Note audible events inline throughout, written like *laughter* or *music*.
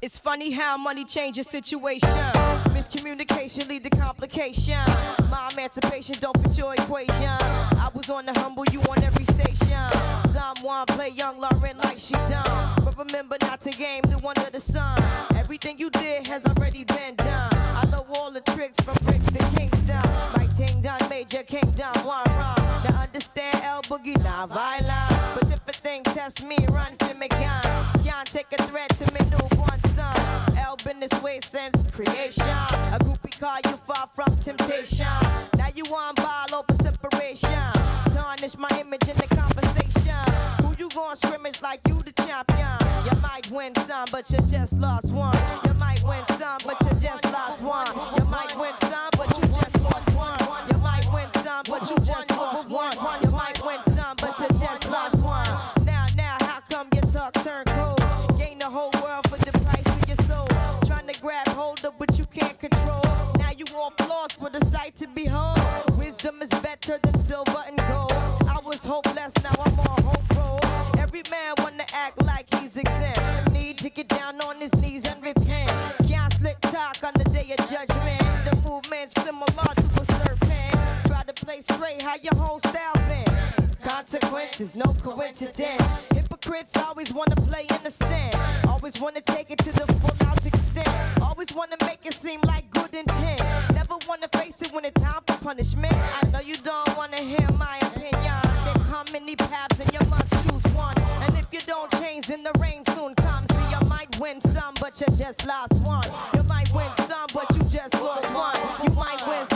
It's funny how money changes situation. Miscommunication lead to complication. My emancipation don't fit your equation. I was on the humble, you on every station. Someone play young Lauren like she done. But remember not to game the one of the sun. Everything you did has already been done. I know all the tricks from bricks to Kingston. Ting done, major kingdom, one wrong. Now understand L Boogie, not violent. But if a thing test me, run for me gun. Can't take a threat to me newborn son. L been this way since creation. A groupie call you far from temptation. Now you on ball over separation. Tarnish my image in the conversation. Who you gon' scrimmage like you the champion? You might win some, but you just lost one. You might win some, but you just lost one. You might win some, sight to behold. Wisdom is better than silver and gold. I was hopeless, now I'm on hope roll. Every man wanna act like he's exempt. Need to get down on his knees and repent. Can't slick talk on the day of judgment. The movement's similar to a serpent. Try to play straight, how your whole style been. Consequences, no coincidence. Hypocrites always wanna play innocent. Always wanna take it to the full out extent. Always wanna make it seem like good intent. Never wanna face it when it's time for punishment. I know you don't wanna hear my opinion. There come many paths and you must choose one. And if you don't change, then the rain soon comes. See, you might win some, but you just lost one. You might win some, but you just lost one. You might win some,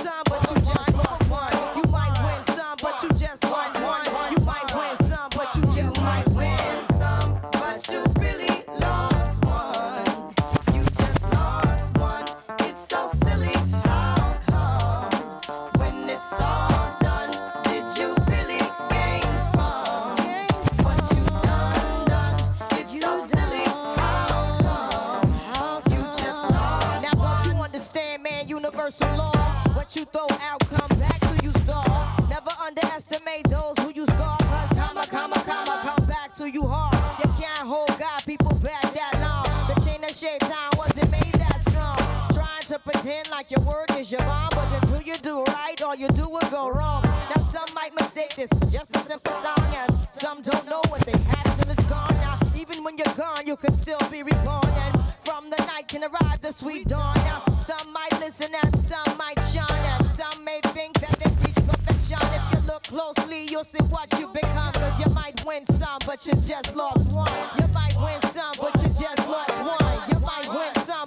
sweet dawn. Now some might listen and some might shine, and some may think that they reach perfection. If you look closely, you'll see what you become. Cause you might win some, but you just lost one. You might win some, but you just lost one. You might win some,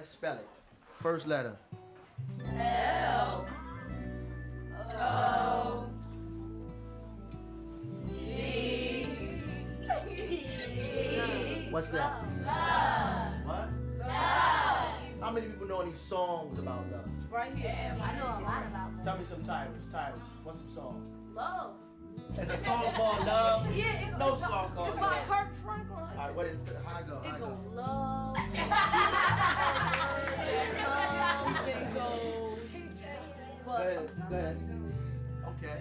Let's spell it. First letter. L O G What's that? Love. What? Love. How many people know any songs about love? Right here. I know a lot about love. Tell me some titles. Titles. What's some songs? love. There's a song called Love. Yeah, it's no song called It's Love. by Kirk. All right, what is the, how go? It goes low. it goes. It goes. Go ahead. Go ahead. Okay.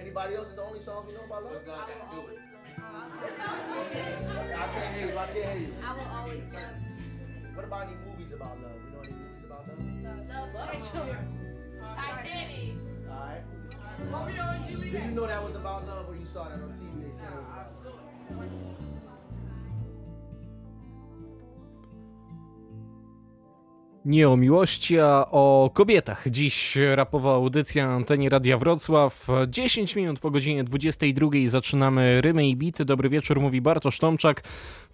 Anybody else's only songs you know about love? I will always love. I can't hear you. I can't hear you. I will always love. What about any movies about love? We know any movies about love? Love. Love. Titanic. All right. Romeo and Juliet. Did you know that was about love when you saw that on TV? They said it was about love. Nie o miłości, a o kobietach. Dziś rapowa audycja na antenie Radia Wrocław. 10 minut po godzinie 22 zaczynamy rymy i bity. Dobry wieczór, mówi Bartosz Tomczak.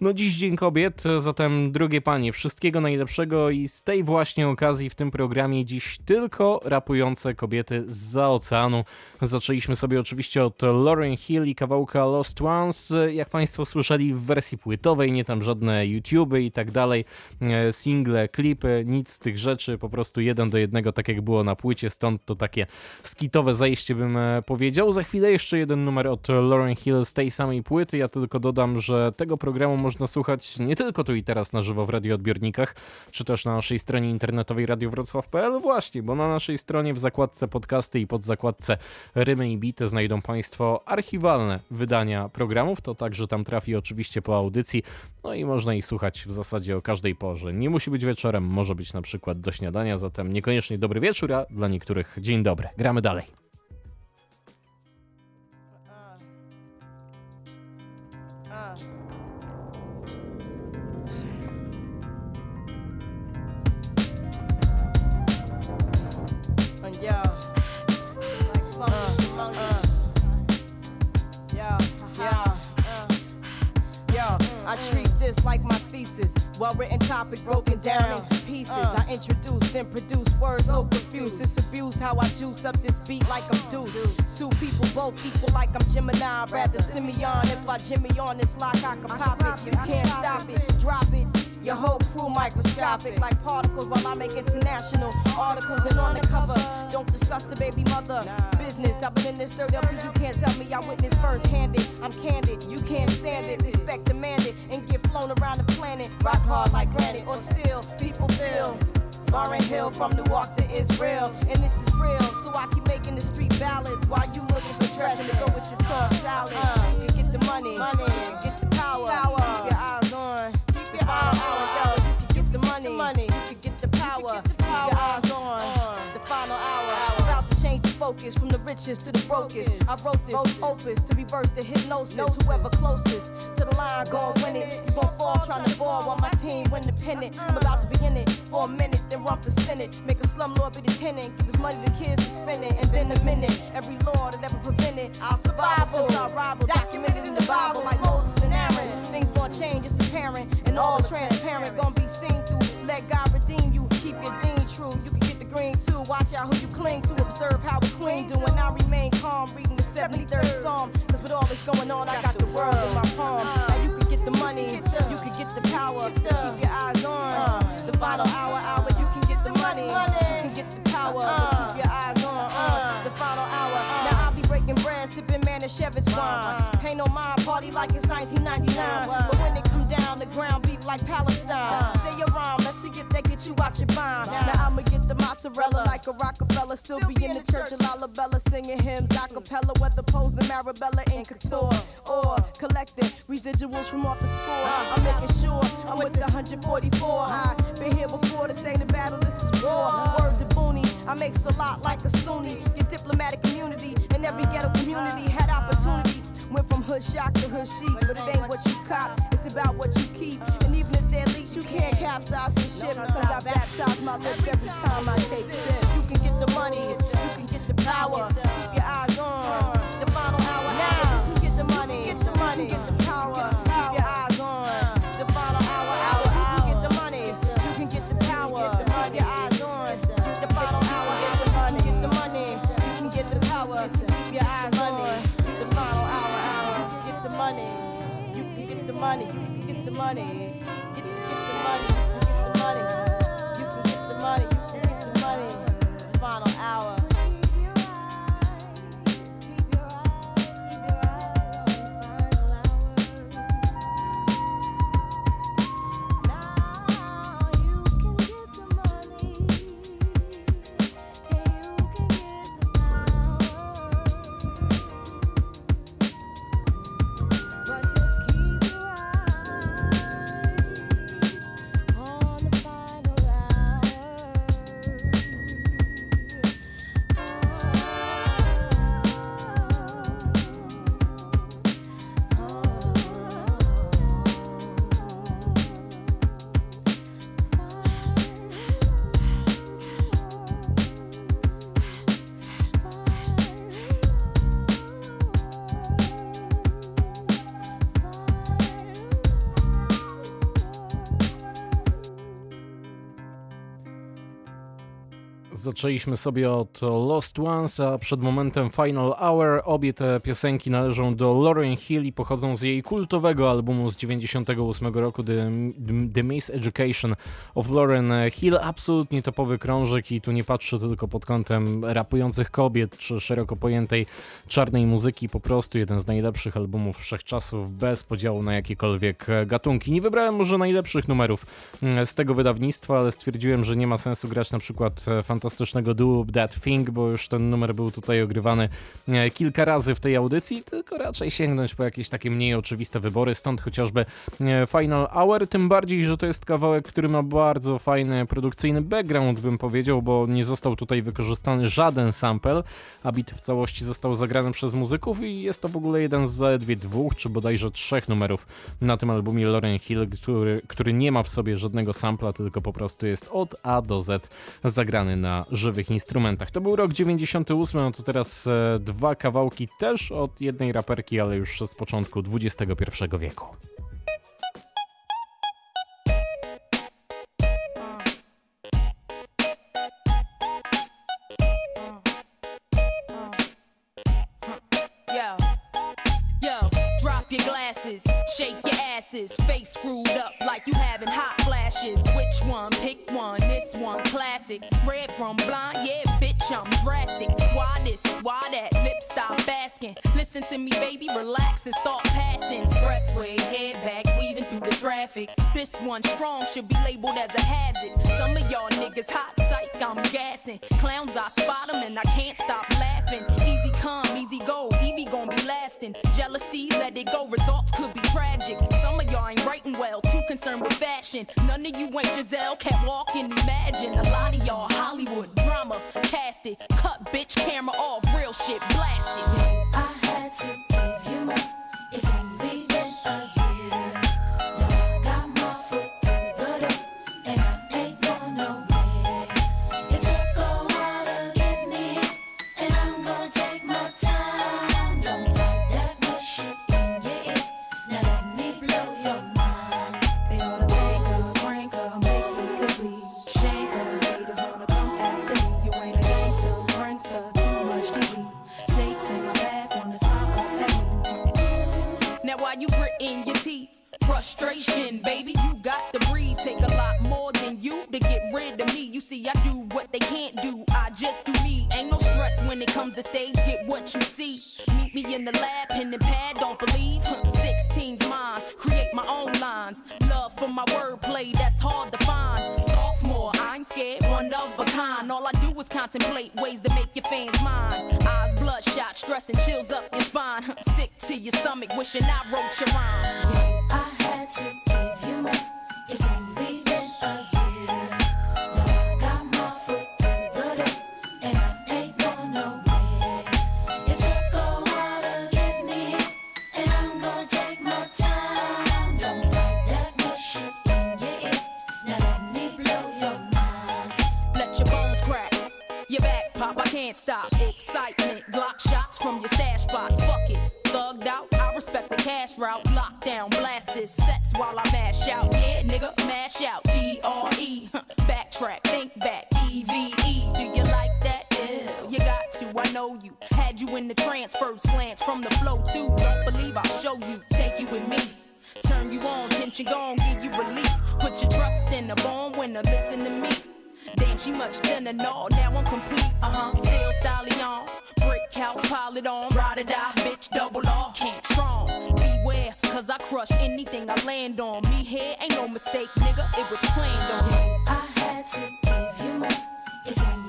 No dziś Dzień Kobiet, zatem drogie panie, wszystkiego najlepszego i z tej właśnie okazji w tym programie dziś tylko rapujące kobiety z oceanu. Zaczęliśmy sobie oczywiście od Lauren Hill i kawałka Lost Ones. Jak państwo słyszeli w wersji płytowej, nie tam żadne YouTube'y i tak dalej, e, single, klipy, nic z tych rzeczy, po prostu jeden do jednego, tak jak było na płycie, stąd to takie skitowe zajście bym e, powiedział. Za chwilę jeszcze jeden numer od Lauren Hill z tej samej płyty. Ja tylko dodam, że tego programu można słuchać nie tylko tu i teraz na żywo w radioodbiornikach, czy też na naszej stronie internetowej radiowrocław.pl właśnie, bo na naszej stronie w zakładce podcasty i pod zakładce rymy i bity znajdą Państwo archiwalne wydania programów, to także tam trafi oczywiście po audycji, no i można ich słuchać w zasadzie o każdej porze. Nie musi być wieczorem, może być na przykład do śniadania, zatem niekoniecznie dobry wieczór, a dla niektórych dzień dobry. Gramy dalej. Like my thesis. Well written topic broken down into pieces. I introduce, then produce words so confused. It's abuse how I juice up this beat like I'm Deuce. Two people both equal like I'm Gemini. Rather Simeon. If I Jimmy on this lock, I can pop it. You can't stop it, drop it. Your whole crew microscopic like particles while I make international articles and on the cover. Don't discuss the baby mother business. I've been in this dirt up, you can't tell me I witnessed first handed. I'm candid, you can't stand it. Respect demanded and get flown around the planet. Rock hard like granite or still, people feel. Lauryn Hill from Newark to Israel, and this is real. So I keep making the street ballads while you looking for dressing to go with your tongue salad. Get the money, money, get the power, power. Focus from the richest to the brokest. I wrote this opus to reverse the hypnosis. Whoever closest to the line gon' win it. You gon' fall trying to ball while my team win the pennant. Uh-uh. I'm about to be in it for a minute, then run for senate. Make a slumlord be the tenant. Give his money to kids to spend it. And been a minute. Every law that ever prevented our survival. Our rival, documented in the Bible like Moses and Aaron. Things gon' change, it's apparent. And all transparent gon' be seen through. Let God redeem you. Keep your dean true. You can get the green too. Watch out who you cling to. Observe how a queen do. And I remain calm, reading the 73rd Psalm. Cause with all this going on, I got the world in my palm. Now you can get the money, you can get the power. Keep your eyes on the final hour, hour. You can get the money, you can get the power. Keep your eyes on uh, the final hour. Now I'll be breaking bread, sipping man and Manischewitz wine. Ain't no mind, party like it's 1999. But when it down, the ground beef like Palestine. Say your rhyme, let's see if they get you out your mind. Now I'ma get the mozzarella like a Rockefeller. Still be in the church of Lalibela singing hymns a cappella. Whether posed in Marbella in couture or collecting residuals from off the score. I'm making sure I'm with the 144. I've been here before, this ain't a battle, this is war. Word to Booney, I makes a lot like a Sunni. Your diplomatic community and every ghetto community had opportunity. Went from hood shock to hood chic, but it ain't what you cop, it's about what you keep. And even if they're leaks, you can't capsize the ship. Cause I baptize my lips every time I take sip. You can get the money, you can get the power. Keep your eyes on money. Zaczęliśmy sobie od Lost Ones, a przed momentem Final Hour. Obie te piosenki należą do Lauren Hill i pochodzą z jej kultowego albumu z 98 roku The, The Miss Education of Lauren Hill. Absolutnie topowy krążek i tu nie patrzę tylko pod kątem rapujących kobiet czy szeroko pojętej czarnej muzyki. Po prostu jeden z najlepszych albumów wszechczasów bez podziału na jakiekolwiek gatunki. Nie wybrałem może najlepszych numerów mm, z tego wydawnictwa, ale stwierdziłem, że nie ma sensu grać na przykład fantastycznych fantastycznego Do That Thing, bo już ten numer był tutaj ogrywany e, kilka razy w tej audycji, tylko raczej sięgnąć po jakieś takie mniej oczywiste wybory, stąd chociażby e, Final Hour, tym bardziej, że to jest kawałek, który ma bardzo fajny produkcyjny background, bym powiedział, bo nie został tutaj wykorzystany żaden sample, a bit w całości został zagrany przez muzyków i jest to w ogóle jeden z zaledwie dwóch, czy bodajże trzech numerów na tym albumie Lauren Hill, który, który nie ma w sobie żadnego sampla, tylko po prostu jest od A do Z zagrany na żywych instrumentach. To był rok 98, no to teraz e, dwa kawałki też od jednej raperki, ale już z początku XXI wieku. shake your asses, face screwed up like you having hot flashes. Which one? Pick one. This one, classic. Red from blind, yeah, bitch, I'm drastic. Why this? Why that? Lip stop asking. Listen to me, baby, relax and start passing. Expressway, head back, weaving through the traffic. This one strong should be labeled as a hazard. Some of y'all niggas hot psych, I'm gassing. Clowns, I spot them and I can't stop laughing. Easy come, easy go, Evie gon' be lasting. Jealousy, let it go, results could be tragic. Some of y'all ain't writing well, too concerned with fashion. None of you ain't Giselle, can't walk and imagine. A lot of y'all Hollywood drama, cast it, cut bitch camera off, real shit blasted. I had to give you more. Rid of me. You see, I do what they can't do. I just do me. Ain't no stress when it comes to stage. Get what you see. Meet me in the lab, pen and pad. Don't believe. 16's mine. Create my own lines. Love for my wordplay, that's hard to find. Sophomore, I ain't scared, one of a kind. All I do is contemplate ways to make your fans mine. Eyes bloodshot, stress and chills up your spine. Sick to your stomach, wishing I wrote your rhymes. I had to In the transfer slants from the flow too. Don't believe I'll show you. Take you with me. Turn you on, tension gone, give you relief. Put your trust in the born winner, listen to me. Damn, she much thinner, no, now I'm complete. Uh huh, still stallion. Brick house, pile it on. Ride or die, bitch, double off. Can't strong. Beware, cause I crush anything I land on. Me here ain't no mistake, nigga, it was planned on. I had to give you more.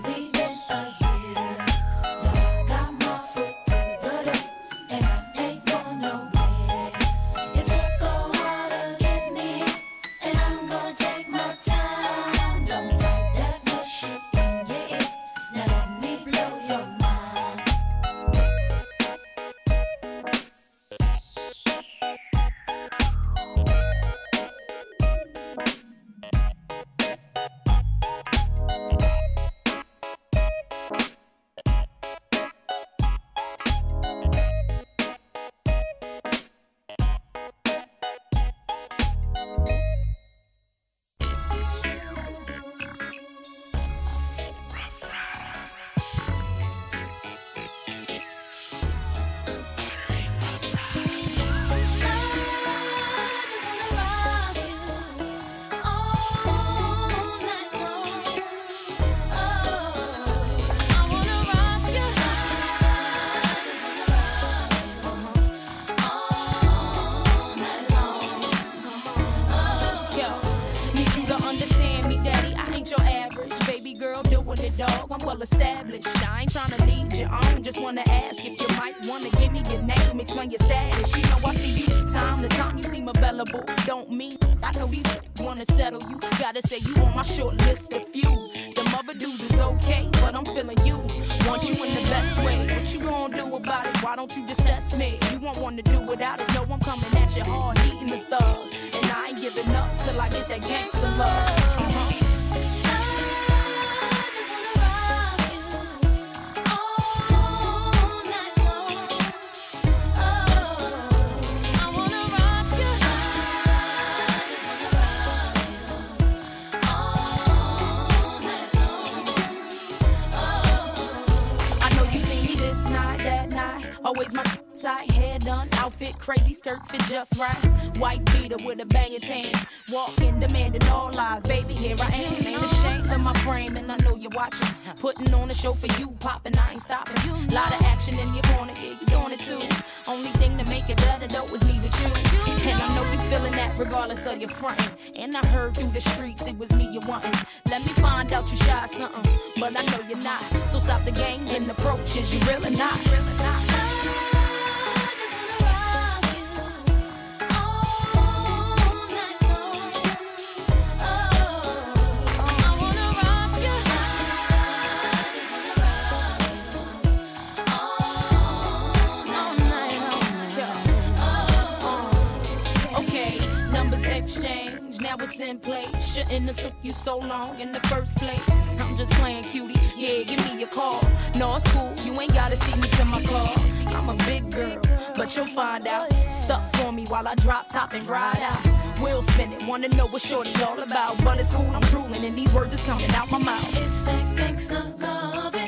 Outfit crazy, skirts fit just right. White beater with a banging tan. Walking, demanding all lies. Baby, here I am. Ain't ashamed of my frame, and I know you're watching. Putting on a show for you, popping, I ain't stopping. Lot of action in your corner, yeah, you doing it too. Only thing to make it better though is me with you. And I know you feeling that regardless of your frontin'. And I heard through the streets it was me you wantin'. Let me find out you shy something, but I know you're not. So stop the games and approaches, you really not. Really not. It's in place. Shouldn't have took you so long in the first place. I'm just playing cutie, yeah, give me a call. No, it's cool, you ain't gotta see me to my car. I'm a big girl, but you'll find out. Stuck for me while I drop top and ride out. We'll spin it, wanna know what shorty all about. But it's cool, I'm drooling, and these words is coming out my mouth. It's that gangsta loving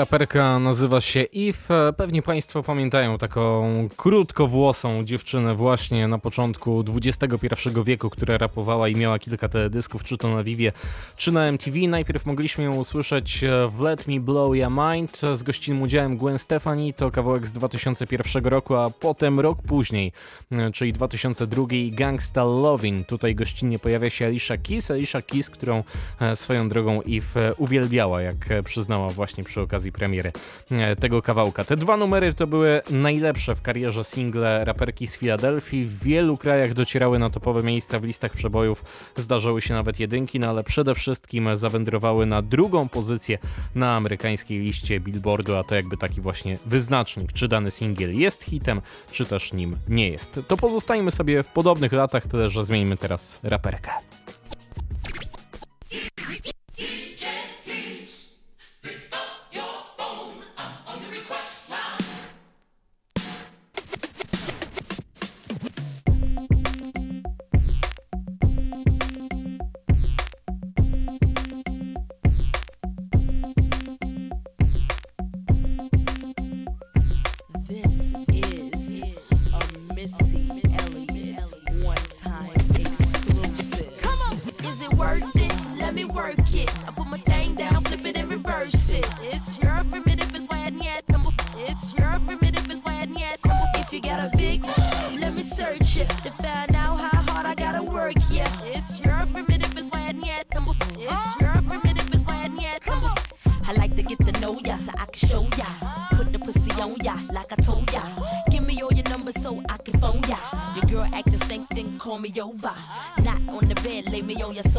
raperka nazywa się Eve. Pewnie Państwo pamiętają taką krótkowłosą dziewczynę właśnie na początku XXI wieku, która rapowała i miała kilka teledysków, czy to na Vivie, czy na MTV. Najpierw mogliśmy ją usłyszeć e, w Let Me Blow Your Mind z gościnnym udziałem Gwen Stefani, to kawałek z 2001 roku, a potem rok później, e, czyli 2002 Gangsta Lovin'. Tutaj gościnnie pojawia się Alicia Keys, Alicia Keys, którą e, swoją drogą Eve uwielbiała, jak przyznała właśnie przy okazji premiery e, tego kawałka. Te dwa numery to były najlepsze w karierze single raperki z Filadelfii. W wielu krajach docierały na topowe miejsca w listach przebojów, zdarzały się nawet jedynki, no ale przede wszystkim zawędrowały na drugą pozycję na amerykańskiej liście Billboardu, a to jakby taki właśnie wyznacznik, czy dany singiel jest hitem, czy też nim nie jest. To pozostajmy sobie w podobnych latach, tyle że zmieńmy teraz raperkę.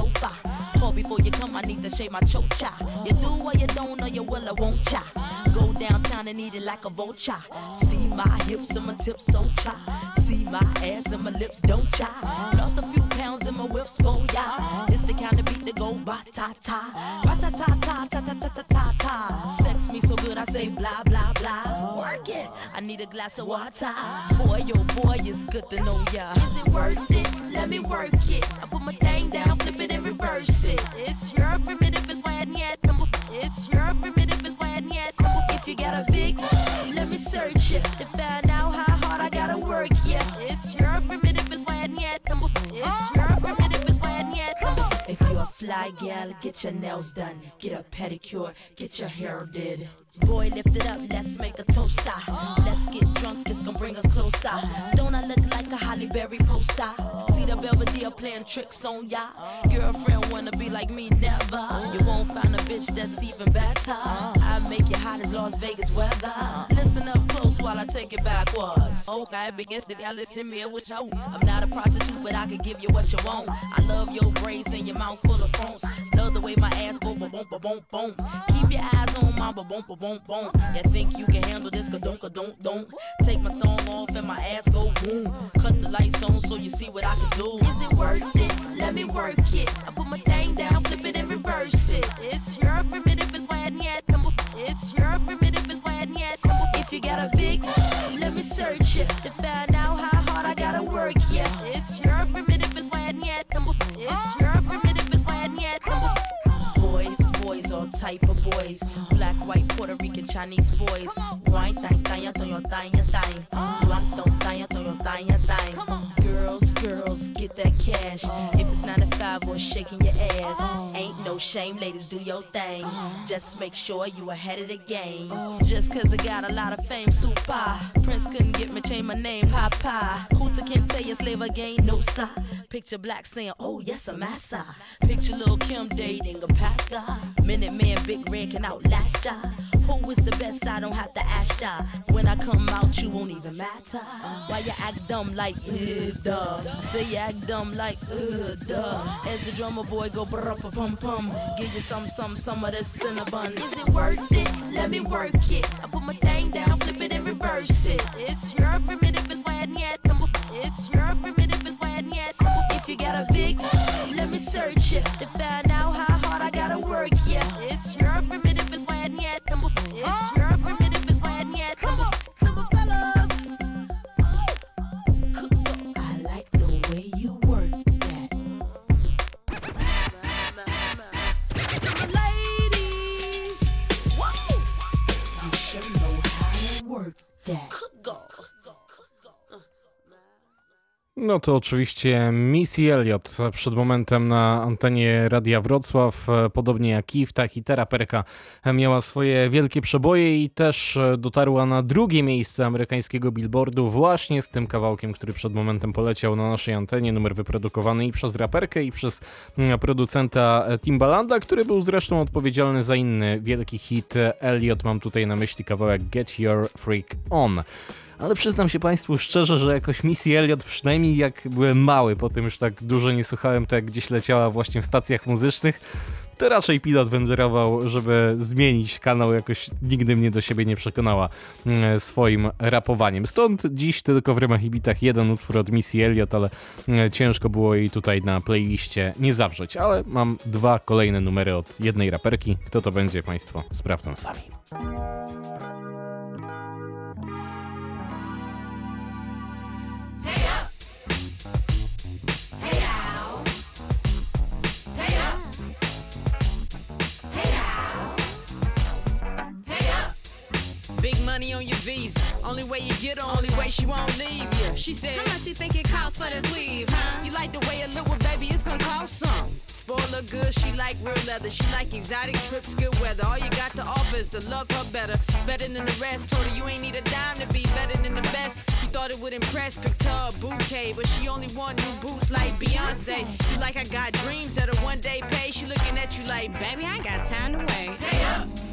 Sofa. Call before you come, I need to shave my chocha. You do or you don't, or you will or won't cha. Go downtown and eat it like a vulture. See my hips and my tips, so cha. See my ass and my lips, don't cha. Lost a few in my whips, oh, for ya. It's the kind of beat that go ba ta ta, ba ta ta ta ta ta ta ta ta ta. Sex me so good, I say blah blah blah. Work it. I need a glass of water. Boy, oh boy, it's good to know ya. Is it worth it? Let me work it. I put my thing down, flip it and reverse it. It's your primitive, it's why yet. It's your primitive, it's why yet. If you got a big, let me search it to find fly gal, get your nails done, get a pedicure, get your hair did. Boy, lift it up, let's make a toaster. Let's get drunk, it's gonna bring us closer. Don't I look like a Halle Berry poster? See the Belvedere playing tricks on ya. Girlfriend wanna be like me, never. You won't find a bitch that's even better. I make it hot as Las Vegas weather. Listen up close while I take it backwards. Oh, okay, against the y'all listen me you want. I'm not a prostitute, but I can give you what you want. I love your braids and your mouth full of phones. Love the way my ass go boom boom boom boom. Keep your eyes on my boom boom boom boom. You think you can handle this? Ka don't don't don't. Take my thong off and my ass go boom. Cut the lights on so you see what I can do. Is it worth it? Let me work it. I put my thing down, flip it and reverse it. It's Chinese boys. Wine, thang, thang, thang, thang, thang, thang. Black, thang, thang, thang, thang, thang. Girls, girls, get that cash. If it's 9 to 5 or shaking your ass. Shame, ladies, do your thing. Just make sure you ahead of the game. Just cause I got a lot of fame, super. Prince couldn't get me, change my name, Papa. Hooter can't tell you slave again, no sign. Picture black saying, oh yes, I'm massa. Picture little Kim dating a pastor. Minute man, big red can outlast ya. Who is the best? I don't have to ask ya. When I come out, you won't even matter. Why you act dumb like, uh, duh? Say you act dumb like, uh, duh. As the drummer boy go brr pum pum. Give you some, some, some of this cinnamon. Is it worth it? Let me work it. I put my thing down, flip it and reverse it. It's your primitive, it's why yet. It's your primitive, it's why yet. If you got a big, let me search it to find out how hard I gotta work. Yeah, it's your primitive, it's why yet. It's your That. No to oczywiście Missy Elliott przed momentem na antenie Radia Wrocław, podobnie jak Eve, tak i Teraperka miała swoje wielkie przeboje i też dotarła na drugie miejsce amerykańskiego billboardu właśnie z tym kawałkiem, który przed momentem poleciał na naszej antenie, numer wyprodukowany i przez raperkę i przez mm, producenta Timbalanda, który był zresztą odpowiedzialny za inny wielki hit. Elliott, mam tutaj na myśli kawałek Get Your Freak On. Ale przyznam się Państwu szczerze, że jakoś Missy Elliott, przynajmniej jak byłem mały, potem już tak dużo nie słuchałem, to jak gdzieś leciała właśnie w stacjach muzycznych, to raczej pilot wędrował, żeby zmienić kanał, jakoś nigdy mnie do siebie nie przekonała mm, swoim rapowaniem. Stąd dziś tylko w rymach i bitach jeden utwór od Missy Elliott, ale mm, ciężko było jej tutaj na playliście nie zawrzeć, ale mam dwa kolejne numery od jednej raperki. Kto to będzie, Państwo sprawdzą sami. Money on your visa. Only way you get her, only way she won't leave you. She said, How much she think it costs for this weave, huh? You like the way it look, well, baby, it's gonna cost some. Spoil her good, she like real leather. She like exotic trips, good weather. All you got to offer is to love her better. Better than the rest. Told her you ain't need a dime to be better than the best. You thought it would impress, picked her a bouquet. But she only want new boots like Beyonce. You like I got dreams that'll one day pay. She looking at you like, Baby, I ain't got time to wait. Hey up.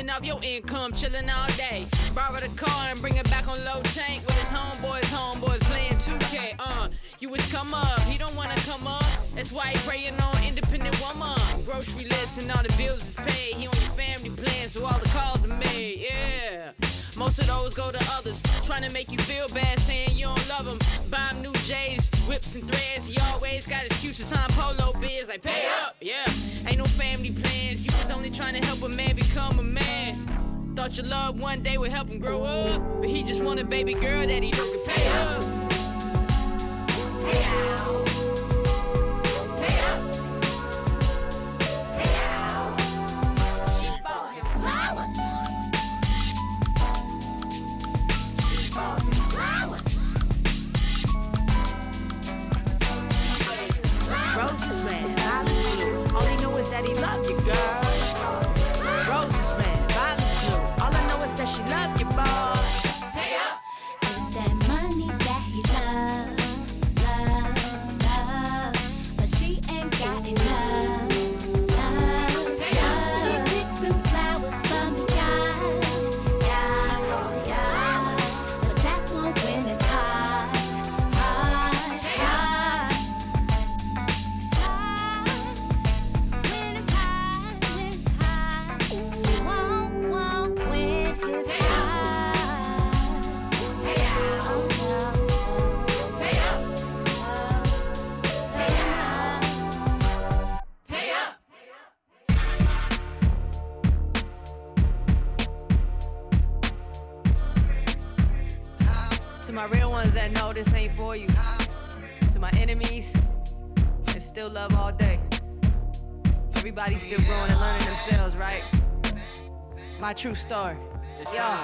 Living off your income, chilling all day. Borrow the car and bring it back on low tank with his homeboys, homeboys playing 2K. Uh, you would come up, he don't wanna come up. That's why he praying on independent woman. Grocery list and all the bills is paid. He on your family plan, so all the calls are made. Yeah. Most of those go to others, trying to make you feel bad, saying you don't love them. Buy him new J's, whips and threads. He always got excuses on polo biz. Like pay up, yeah. Ain't no family plans. You was only trying to help a man become a man. Thought your love one day would help him grow up, but he just want a baby girl that he know can pay up. Pay out. My true story. Yo.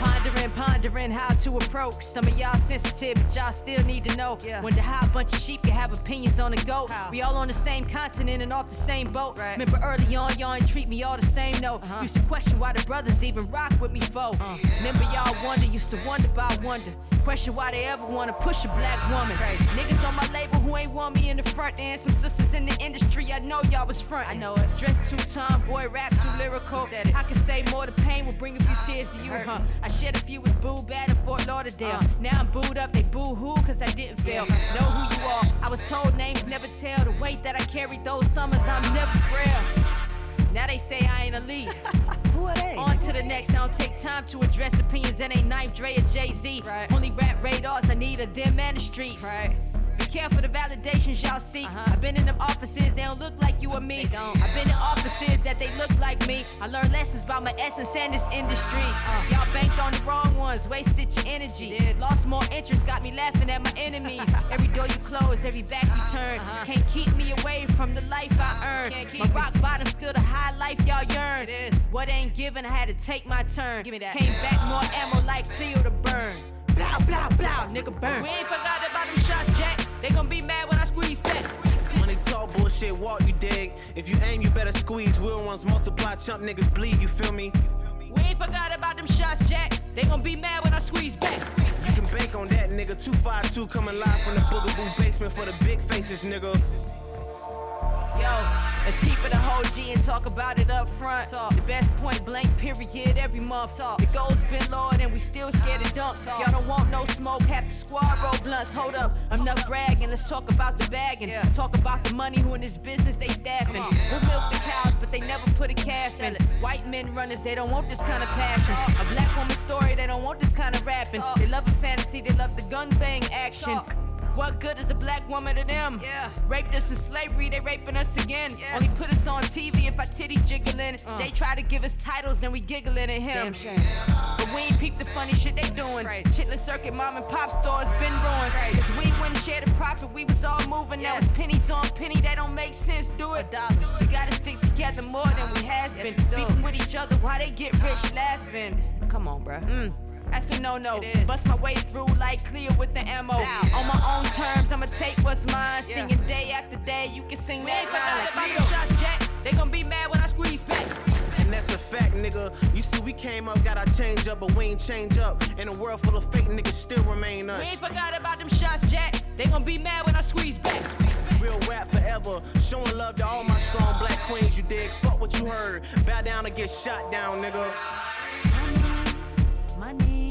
Pondering, pondering how to approach. Some of y'all sensitive, but y'all still need to know. Wonder how a bunch of sheep can have opinions on a goat. We all on the same continent and off the same boat. Remember early on, y'all ain't treat me all the same, no. Uh-huh. Used to question why the brothers even rock with me, foe. Uh-huh. Remember y'all wonder, used to wonder about wonder. Question why they ever wanna push a black woman. Niggas on my label who ain't want me in the front, and some sisters in the industry, I know y'all was front. I know it. Dressed too tomboy, rap too lyrical. I can say more, the pain will bring a few tears to you, huh? I shed a few with Boo Bad in Fort Lauderdale. Uh. Now I'm booed up, they boo hoo, cause I didn't fail. Know who you are. I was told names never tell. The weight that I carried those summers, I'm never frail. Now they say I ain't a lead. *laughs* Who are they? On to the next. I don't take time to address opinions that ain't Knife Dre or Jay Z. Only rap radars I need are them and the streets. Right. Be careful the validations y'all see. Uh-huh. I've been in them offices, they don't look like you or me. I've been in offices that they look like me. I learned lessons about my essence and this industry. Uh. Y'all banked on the wrong ones, wasted your energy. Lost more interest, got me laughing at my enemies. *laughs* every door you close, every back you uh-huh. turn. Uh-huh. Can't keep me away from the life I earned. My rock bottom still the high life y'all yearn. What ain't given, I had to take my turn. Give me that. Came back more ammo like Cleo to burn. Blow, blow, blow, nigga burn. We ain't forgot about them shots, Jack. They gon' be mad when I squeeze back. Money talk bullshit, walk you dig. If you aim, you better squeeze. Real ones multiply, chump niggas bleed. You feel me? We ain't forgot about them shots, Jack. They gon' be mad when I squeeze back. You can bank on that, nigga. 252 coming live from the Boogaboo basement for the big faces, nigga. Yo, let's keep it a whole G and talk about it up front. Talk. The best point blank period every month. Talk. The goal's been lowered and we still scared to dunk. Y'all don't want no smoke, half the squad roll blunts. Hold up, enough bragging. Let's talk about the bagging. Talk about the money who in this business they staffing. We'll milk the cows, but they never put a calf in. White men runners, they don't want this kind of passion. A black woman story, they don't want this kind of rapping. They love a fantasy, they love the gun bang action. What good is a black woman to them? Yeah. Raped us in slavery, they raping us again. Only put us on TV if our titties jiggling. Jay try to give us titles and we giggling at him. Damn shame. But we ain't peep the funny shit they doing. Chitlin circuit, mom and pop stores been ruined. Cause we wouldn't share the profit, we was all moving. Now it's pennies on penny, that don't make sense. Do it. We gotta stick together more than we has been. Beefing with each other while they get rich laughing. Come on, bruh. Mm. That's a no-no. Bust my way through like clear with the ammo. On my own terms, I'ma take what's mine. Singing day after day, you can sing We that ain't line. forgot Like about Leo shots, Jack. They gon' be mad when I squeeze back. And that's a fact, nigga. You see, we came up, got our change up, but we ain't change up. In a world full of fake niggas, still remain us. We ain't forgot about them shots, Jack. They gon' be mad when I squeeze back. Real rap forever. Showing love to all my strong black queens, you dig? Fuck what you heard. Bow down or get shot down, nigga. Money,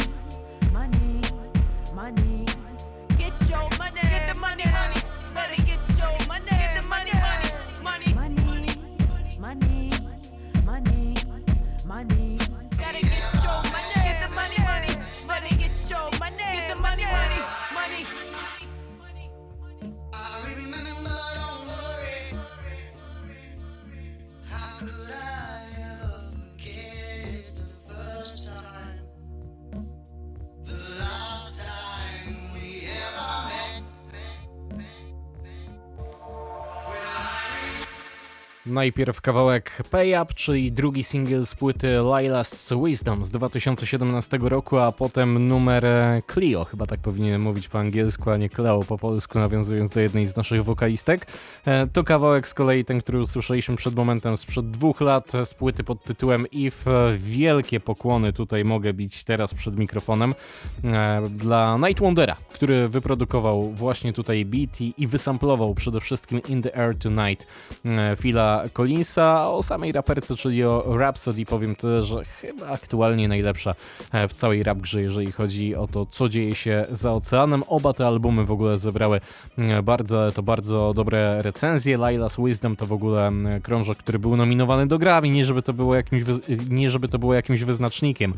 Najpierw kawałek Pay Up, czyli drugi singiel z płyty Lila's Wisdom z 2017 roku, a potem numer e, Clio, chyba tak powinienem mówić po angielsku, a nie Cleo po polsku, nawiązując do jednej z naszych wokalistek. E, To kawałek z kolei ten, który usłyszeliśmy przed momentem, sprzed dwóch lat z płyty pod tytułem If. Wielkie pokłony tutaj mogę bić teraz przed mikrofonem e, dla Night Wondera, który wyprodukował właśnie tutaj beat i, wysamplował przede wszystkim In the Air Tonight e, Phila Collinsa. A O samej raperce, czyli o Rhapsody powiem tyle, że chyba aktualnie najlepsza e, w całej rap grze, jeżeli chodzi o to, co dzieje się za oceanem. Oba te albumy w ogóle zebrały e, bardzo, to bardzo dobre recenzje. Lila's Wisdom to w ogóle m, krążek, który był nominowany do Grammy, nie żeby to było jakimś, nie żeby to było jakimś wyznacznikiem,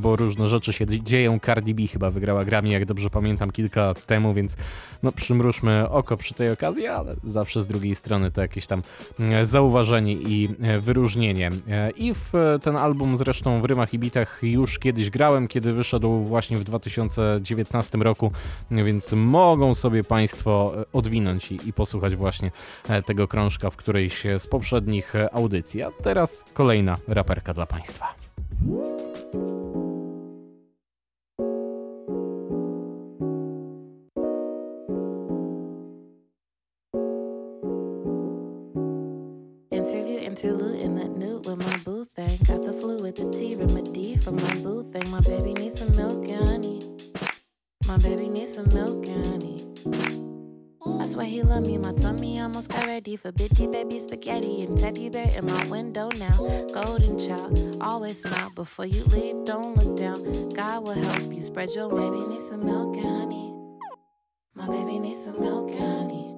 bo różne rzeczy się dzieją. Cardi B chyba wygrała Grammy, jak dobrze pamiętam, kilka lat temu, więc no przymrużmy oko przy tej okazji, ale zawsze z drugiej strony to jakieś tam e, zauważenie i e, wyróżnienie. E, I w e, ten album zresztą w rymach i bitach już kiedyś grałem, kiedy wyszedł właśnie w 2019 roku, więc mogą sobie Państwo odwinąć i, i posłuchać właśnie tego krążka w którejś z poprzednich audycji. A teraz kolejna raperka dla Państwa. For bitty baby spaghetti and teddy bear in my window now. Golden child, always smile before you leave. Don't look down. God will help you spread your wings. Baby needs some milk and honey. My baby needs some milk and honey.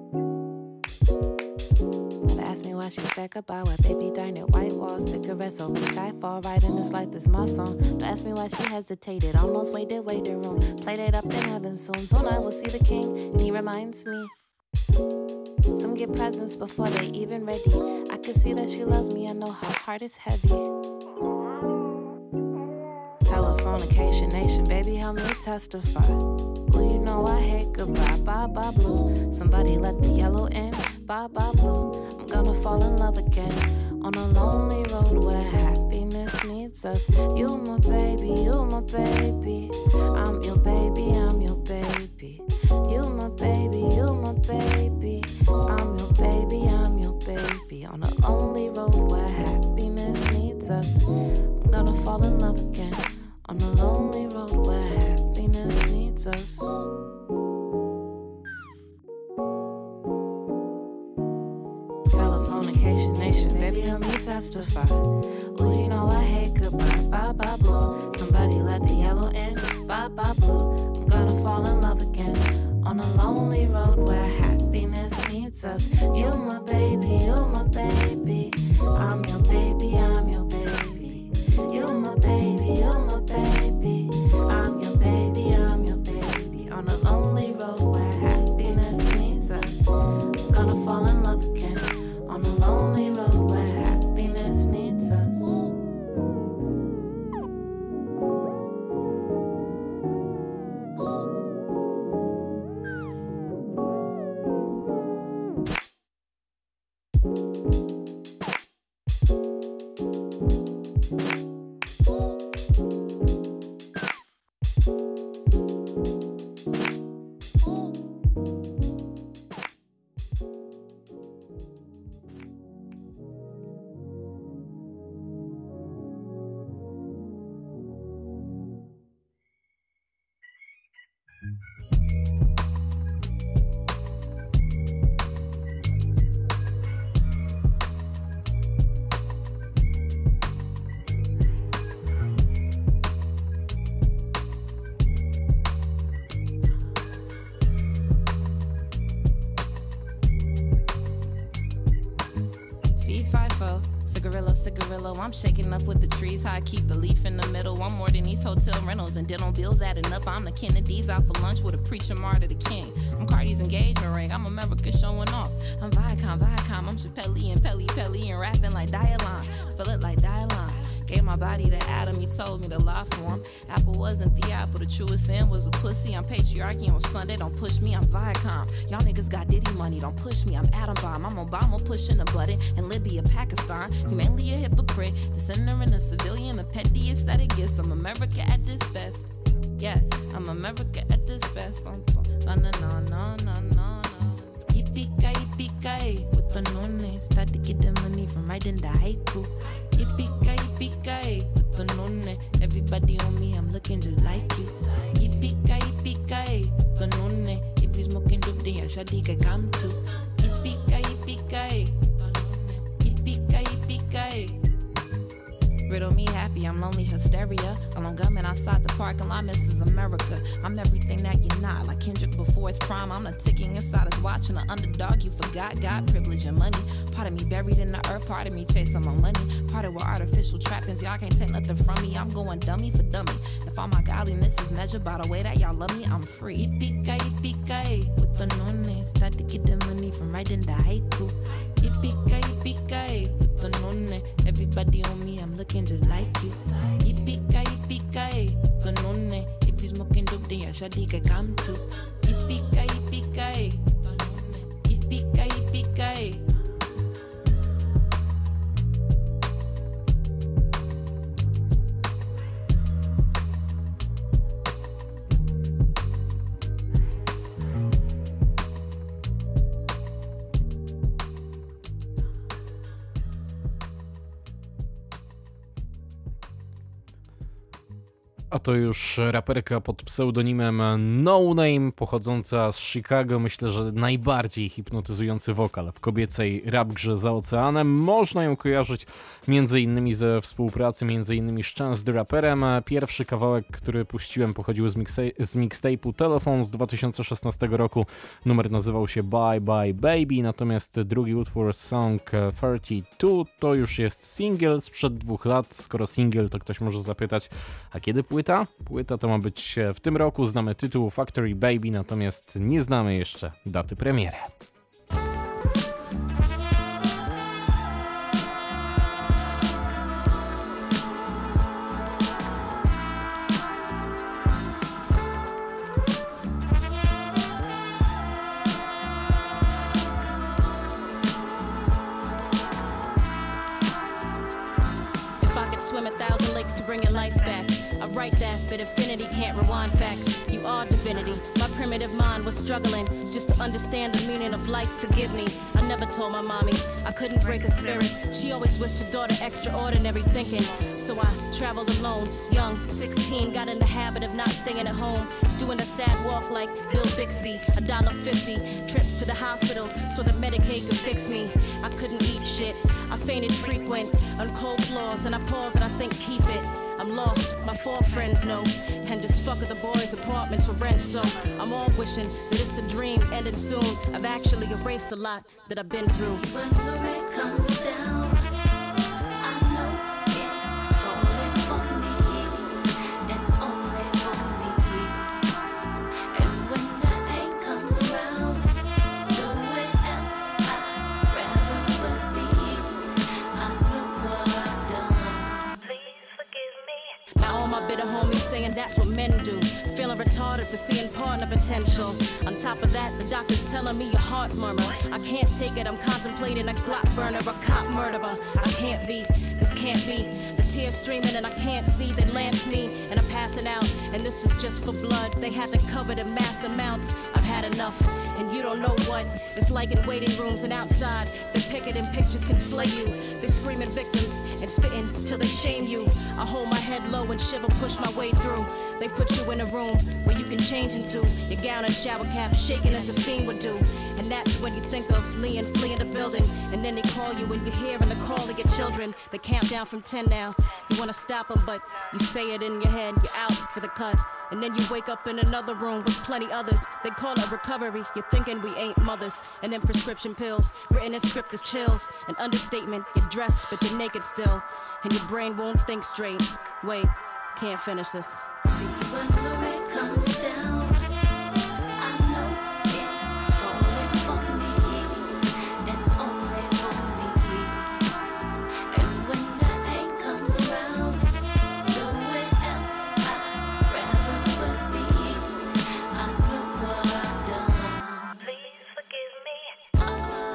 Never ask me why she said goodbye. Why baby dine at White Walls, cigarettes over Skyfall, riding this light, this my song. Don't ask me why she hesitated, almost waited, waiting room. Played it up in heaven soon. Soon I will see the king, and he reminds me. Some get presents before they even ready. I can see that she loves me, I know her heart is heavy. Telephonication nation, baby, help me testify. Ooh, you know I hate goodbye, bye bye blue. Somebody let the yellow in, bye bye blue. I'm gonna fall in love again on a lonely road where happiness needs us. You my baby, you my baby. I'm your baby, I'm your baby. You my baby, you my baby. I'm your baby, I'm your baby. On a lonely road where happiness needs us. I'm gonna fall in love again on a lonely road where happiness needs us. Telephonication nation, baby, help me testify. Ooh, you know I hate goodbyes, bye bye blue. Somebody let the yellow in, bye bye blue. Fall in love again on a lonely road where happiness meets us. You my baby, you my baby. I'm your baby, I'm your baby. You my baby, I'm shaking up with the trees. How I keep the leaf in the middle. I'm more than these hotel rentals and dental bills adding up. I'm the Kennedys out for lunch with a preacher martyr the king. I'm Cardi's engagement ring. I'm America showing off. I'm Viacom, Viacom. I'm Chappelle and Pelly Pelly and rapping like Dialon. Spell it like Dialon. Gave my body to Adam, he told me to lie for him. Apple wasn't the apple, the truest sin was a pussy. I'm patriarchy on Sunday, don't push me, I'm Viacom. Y'all niggas got Diddy money, don't push me, I'm Adam Bomb. I'm Obama pushing a button in Libya, Pakistan. You mainly a hypocrite, the sinner and the civilian, the pettiest that it gets. I'm America at this best. Yeah, I'm America at this best. Bum, bum. No, no, no, no, no, no, no. Yippee-ki, yippee-ki, with the nonne. Start to get the money from writing the haiku. Yippee-ki, yippee-ki, with the nonne. Everybody on me, I'm looking just like you. Yippee-ki, yippee-ki, with the nonne. If you smoking dope, then your shawty can come too. Yippee-ki, yippee-ki, yippee-ki, yippee-ki. Riddle me happy, I'm lonely hysteria. Alone gunman outside the parking lot, Mrs. America. I'm everything that you're not. Like Kendrick before his prime, I'm the ticking inside his watch. And the underdog you forgot, got privilege and money. Part of me buried in the earth, part of me chasing my money. Part of with artificial trappings, y'all can't take nothing from me. I'm going dummy for dummy. If all my godliness is measured by the way that y'all love me, I'm free. Yippee-ki, yippee-ki, with the nonne. Start to get the money from writing the haiku. Yippee-ki, yippee-ki, with the nonne. Everybody on me, I'm looking just like you. Yippee-ki, yippee-ki, with the. If you smoking dope, then your shawty can come too. Yippee-ki, yippee-ki, yippee-ki, yippee-ki. To już raperka pod pseudonimem No Name, pochodząca z Chicago. Myślę, że najbardziej hipnotyzujący wokal w kobiecej rap grze za oceanem. Można ją kojarzyć innymi ze współpracy innymi z Chance the Rapperem. Pierwszy kawałek, który puściłem pochodził z, mixtape'u Telephone z 2016 roku. Numer nazywał się Bye Bye Baby, natomiast drugi utwór Song 32 to już jest single sprzed dwóch lat. Skoro single, to ktoś może zapytać, a kiedy płyta? Płyta to ma być w tym roku. Znamy tytuł Factory Baby, natomiast nie znamy jeszcze daty premiery. Swim a thousand lakes to bring your life back, I write that, but infinity can't rewind facts. You are divinity. My primitive mind was struggling just to understand the meaning of life. Forgive me. I never told my mommy I couldn't break her spirit. She always wished her daughter extraordinary thinking. So I traveled alone, young, 16, got in the habit of not staying at home, doing a sad walk like Bill Bixby, a dollar fifty, trips to the hospital so the Medicaid could fix me. I couldn't eat shit. I fainted frequent on cold floors, and I pause and I think, keep it. I'm lost, my four friends know, and just fuck with the boys' apartments for rent. So I'm all wishing that it's a dream ending soon. I've actually erased a lot that I've been through. When the rain comes down, that's what men do. Feeling retarded for seeing partner potential. On top of that, the doctor's telling me your heart murmur. I can't take it, I'm contemplating a Glock burner, a cop murderer. I can't be, this can't be. Tears streaming and I can't see. They lance me and I'm passing out. And this is just for blood. They had to cover the mass amounts. I've had enough. And you don't know what it's like in waiting rooms and outside. The picketing pictures can slay you. They're screaming victims and spitting till they shame you. I hold my head low and shiver, push my way through. They put you in a room where you can change into your gown and shower cap, shaking as a fiend would do. And that's when you think of Leon fleeing the building. And then they call you and you're hearing the call of your children. They count down from 10 now. You wanna stop them, but you say it in your head, you're out for the cut. And then you wake up in another room with plenty others. They call it recovery. You're thinking we ain't mothers. And then prescription pills, written in script is chills. An understatement, you're dressed, but you're naked still. And your brain won't think straight. Wait, can't finish this. See when the comes down, I know it's falling for me and only for me. And when the pain comes around, somewhere else I'd rather would be. I know what I've done. Please forgive me.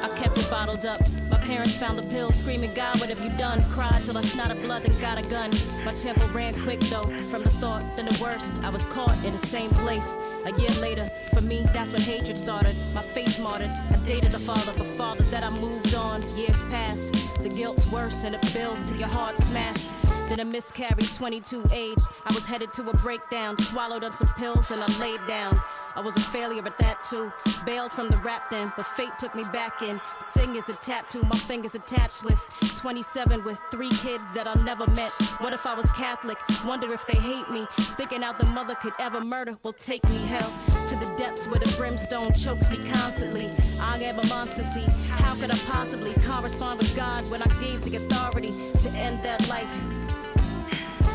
I kept it bottled up. Parents found the pill, screaming, God, what have you done? Cried till I snotted blood, then got a gun. My tempo ran quick though, from the thought, then the worst. I was caught in the same place. A year later, for me, that's when hatred started. My faith martyred. I dated the father, but father that I moved on. Years passed. The guilt's worse, and it builds till your heart smashed. Then a miscarried, 22 age. I was headed to a breakdown, swallowed on some pills, and I laid down. I was a failure at that too. Bailed from the rap then, but fate took me back in. Sing is a tattoo, my fingers attached with. 27 with three kids that I never met. What if I was Catholic? Wonder if they hate me. Thinking out the mother could ever murder will take me hell to the depths where the brimstone chokes me constantly. I am a monster, see. How could I possibly correspond with God when I gave the authority to end that life?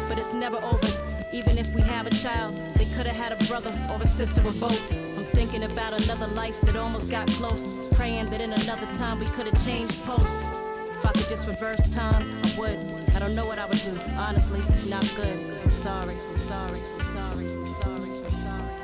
But it's never over. Even if we have a child, they could have had a brother or a sister or both. I'm thinking about another life that almost got close. Praying that in another time we could have changed posts. If I could just reverse time, I would. I don't know what I would do. Honestly, it's not good. I'm sorry, I'm sorry, I'm sorry, I'm sorry, I'm sorry,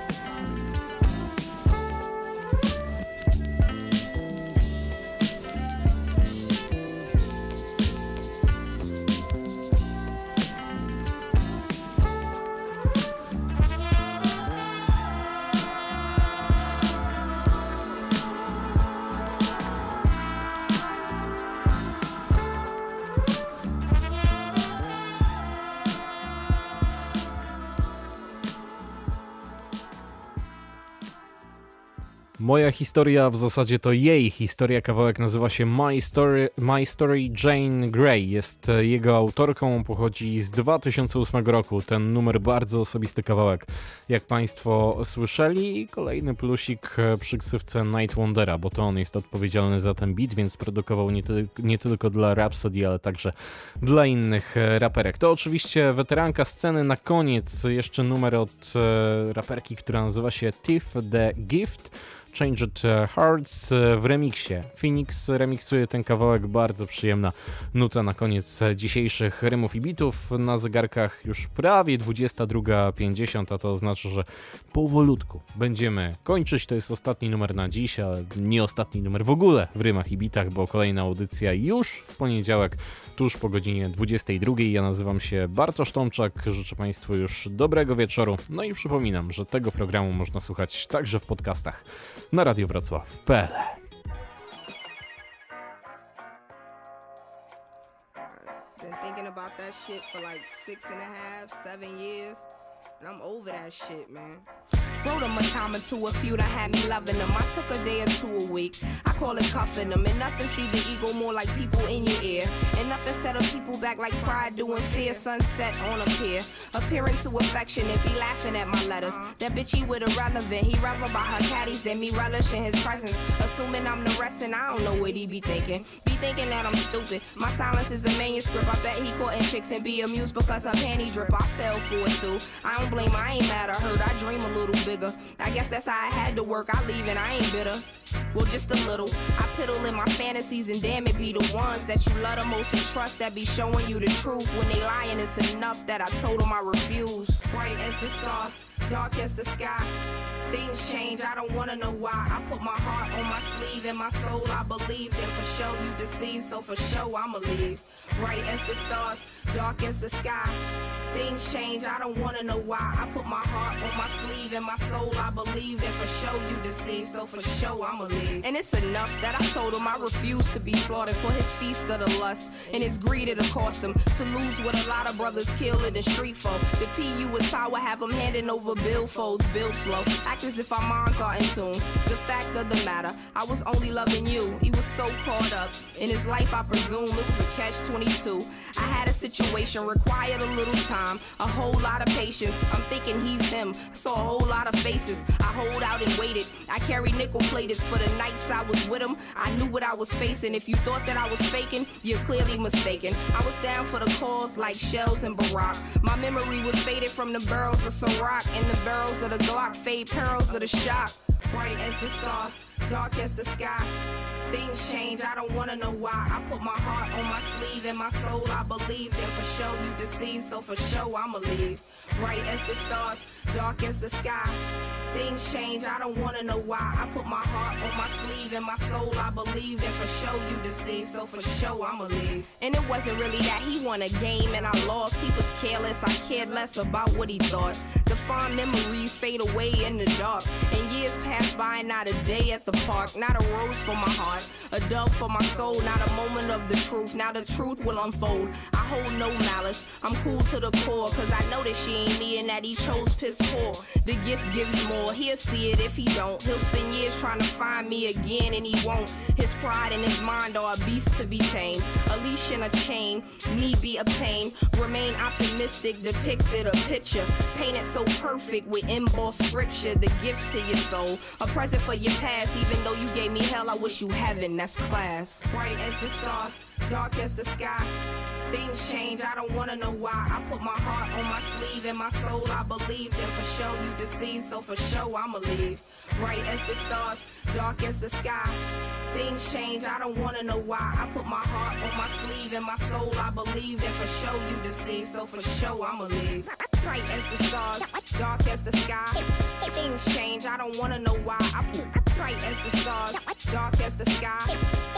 Moja historia, w zasadzie to jej historia, kawałek nazywa się My Story, My Story Jane Grey. Jest e, jego autorką, pochodzi z 2008 roku. Ten numer bardzo osobisty kawałek, jak Państwo słyszeli. I kolejny plusik e, przy ksywce Night Wondera, bo to on jest odpowiedzialny za ten beat, więc produkował nie, ty nie tylko dla Rhapsody, ale także dla innych e, raperek. To oczywiście weteranka sceny. Na koniec jeszcze numer od raperki, która nazywa się Tiff the Gift. Changed Hearts w remiksie. Phoenix remiksuje ten kawałek, bardzo przyjemna nuta na koniec dzisiejszych rymów i bitów. Na zegarkach już prawie 22.50, a to oznacza, że powolutku będziemy kończyć. To jest ostatni numer na dziś, ale nie ostatni numer w ogóle w rymach i bitach, bo kolejna audycja już w poniedziałek, tuż po godzinie 22. Ja nazywam się Bartosz Tomczak, życzę Państwu już dobrego wieczoru. No i przypominam, że tego programu można słuchać także w podcastach na Radio Wrocław.pl. Thinking about that shit for like six and a half, seven years. And I'm over that shit, man. Wrote them a time or two, a few that had me loving them. I took a day or two a week. I call it cuffing them. And nothing feed the ego more like people in your ear. And nothing set up people back like pride doing fear. Sunset on a pier. Appearing to affection and be laughing at my letters. Uh-huh. That bitch, he with irrelevant. He rather about her caddies than me relishing his presence. Assuming I'm the rest and I don't know what he be thinking. Be thinking that I'm stupid. My silence is a manuscript. I bet he courting chicks and be amused because her panty drip. I fell for it too. I don't blame. I ain't mad at her. I dream a little bigger. I guess that's how I had to work. I leave and I ain't bitter. Well, just a little. I piddle in my fantasies and damn it be the ones that you love the most and trust that be showing you the truth. When they lying, it's enough that I told them I refuse. Bright as the stars. dark as the sky. Things change, I don't wanna know why. I put my heart on my sleeve and my soul I believe. Then for show you deceive, so for show I'ma leave. Bright as the stars, dark as the sky. Things change, I don't wanna know why. I put my heart on my sleeve and my soul I believe. Then for show you deceive, so for show I'ma leave. And it's enough that I told him I refuse to be slaughtered for his feast of the lust. And his greed it'll cost him to lose what a lot of brothers kill in the street for. The PU is power, have him handing over billfolds, bill slow. Act as if our minds are in tune. The fact of the matter, I was only loving you. He was so caught up in his life, I presume it was a catch 22. I had a situation, required a little time, a whole lot of patience. I'm thinking he's him. Saw a whole lot of faces. I hold out and waited. I carry nickel plateds for the nights I was with him. I knew what I was facing. If you thought that I was faking, you're clearly mistaken. I was down for the cause like shells and Barack. My memory was faded from the barrels of Ciroc and the barrels of the Glock. Fade perils of the shock. Bright as the stars, dark as the sky. Things change, I don't wanna know why. I put my heart on my sleeve and my soul I believe. Then for show you deceive, so for show I'ma leave. Bright as the stars, dark as the sky. Things change, I don't wanna know why. I put my heart on my sleeve and my soul I believe. Then for show you deceive, so for show I'ma leave. And it wasn't really that he won a game and I lost. He was careless, I cared less about what he thought. Fond memories fade away in the dark. And years pass by, not a day at the park, not a rose for my heart, a dove for my soul, not a moment of the truth. Now the truth will unfold. I hold no malice, I'm cool to the core, cause I know that she ain't me and that he chose piss poor. The gift gives more, he'll see it if he don't. He'll spend years trying to find me again and he won't. His pride and his mind are a beast to be tamed. A leash and a chain, need be obtained. Remain optimistic, depicted a picture, painted so perfect with embossed scripture. The gift to your soul, a present for your past. Even though you gave me hell, I wish you heaven. That's class. Bright as the stars, dark as the sky. Things change, I don't wanna know why. I put my heart on my sleeve and my soul I believe. Then for show you deceive, so for show I'ma leave. Bright as the stars, dark as the sky. Things change, I don't wanna know why. I put my heart on my sleeve and my soul I believe. Then for show you deceive, so for show I'ma leave. Bright as the stars, dark as the sky. Things change, I don't wanna know why. I put bright as the stars, dark as the sky.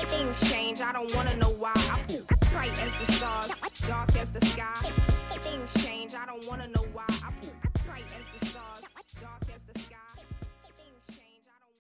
Things change, I don't wanna know why. I put bright as the stars, dark as the sky. Things change, I don't wanna know why. I put